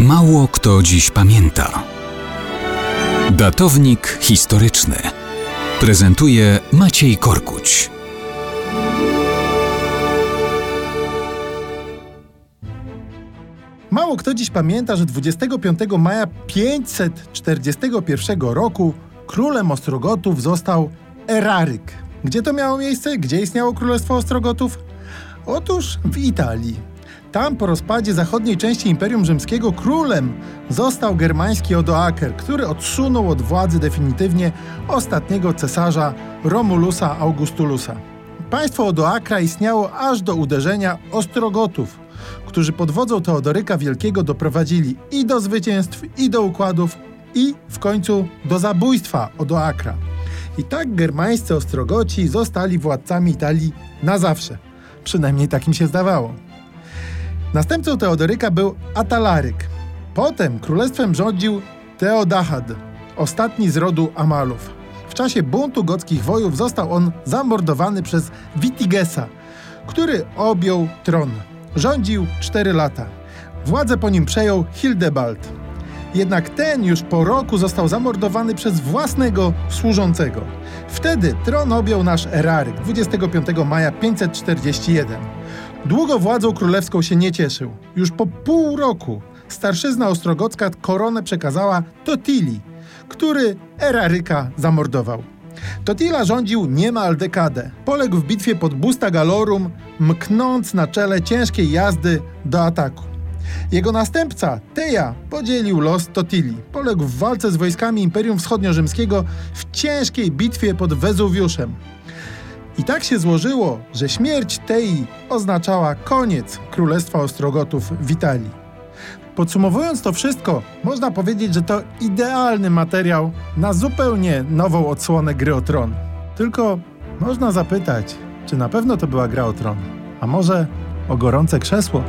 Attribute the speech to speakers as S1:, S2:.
S1: Mało kto dziś pamięta. Datownik historyczny prezentuje Maciej Korkuć.
S2: Mało kto dziś pamięta, że 25 maja 541 roku królem Ostrogotów został Eraryk. Gdzie to miało miejsce? Gdzie istniało Królestwo Ostrogotów? Otóż w Italii. Tam po rozpadzie zachodniej części Imperium Rzymskiego królem został germański Odoaker, który odsunął od władzy definitywnie ostatniego cesarza Romulusa Augustulusa. Państwo Odoakra istniało aż do uderzenia Ostrogotów, którzy pod wodzą Teodoryka Wielkiego doprowadzili i do zwycięstw, i do układów, i w końcu do zabójstwa Odoakra. I tak germańscy Ostrogoci zostali władcami Italii na zawsze. Przynajmniej takim się zdawało. Następcą Teodoryka był Atalaryk. Potem królestwem rządził Teodahad, ostatni z rodu Amalów. W czasie buntu gockich wojów został on zamordowany przez Witigesa, który objął tron. Rządził 4 lata. Władzę po nim przejął Hildebald. Jednak ten już po roku został zamordowany przez własnego służącego. Wtedy tron objął nasz Eraryk 25 maja 541. Długo władzą królewską się nie cieszył. Już po pół roku starszyzna ostrogocka koronę przekazała Totili, który Eraryka zamordował. Totila rządził niemal dekadę. Poległ w bitwie pod Busta Galorum, mknąc na czele ciężkiej jazdy do ataku. Jego następca, Teja, podzielił los Totili. Poległ w walce z wojskami Imperium Wschodnio-Rzymskiego w ciężkiej bitwie pod Wezuwiuszem. I tak się złożyło, że śmierć Tei oznaczała koniec Królestwa Ostrogotów w Italii. Podsumowując to wszystko, można powiedzieć, że to idealny materiał na zupełnie nową odsłonę gry o tron. Tylko można zapytać, czy na pewno to była gra o tron, a może o gorące krzesło?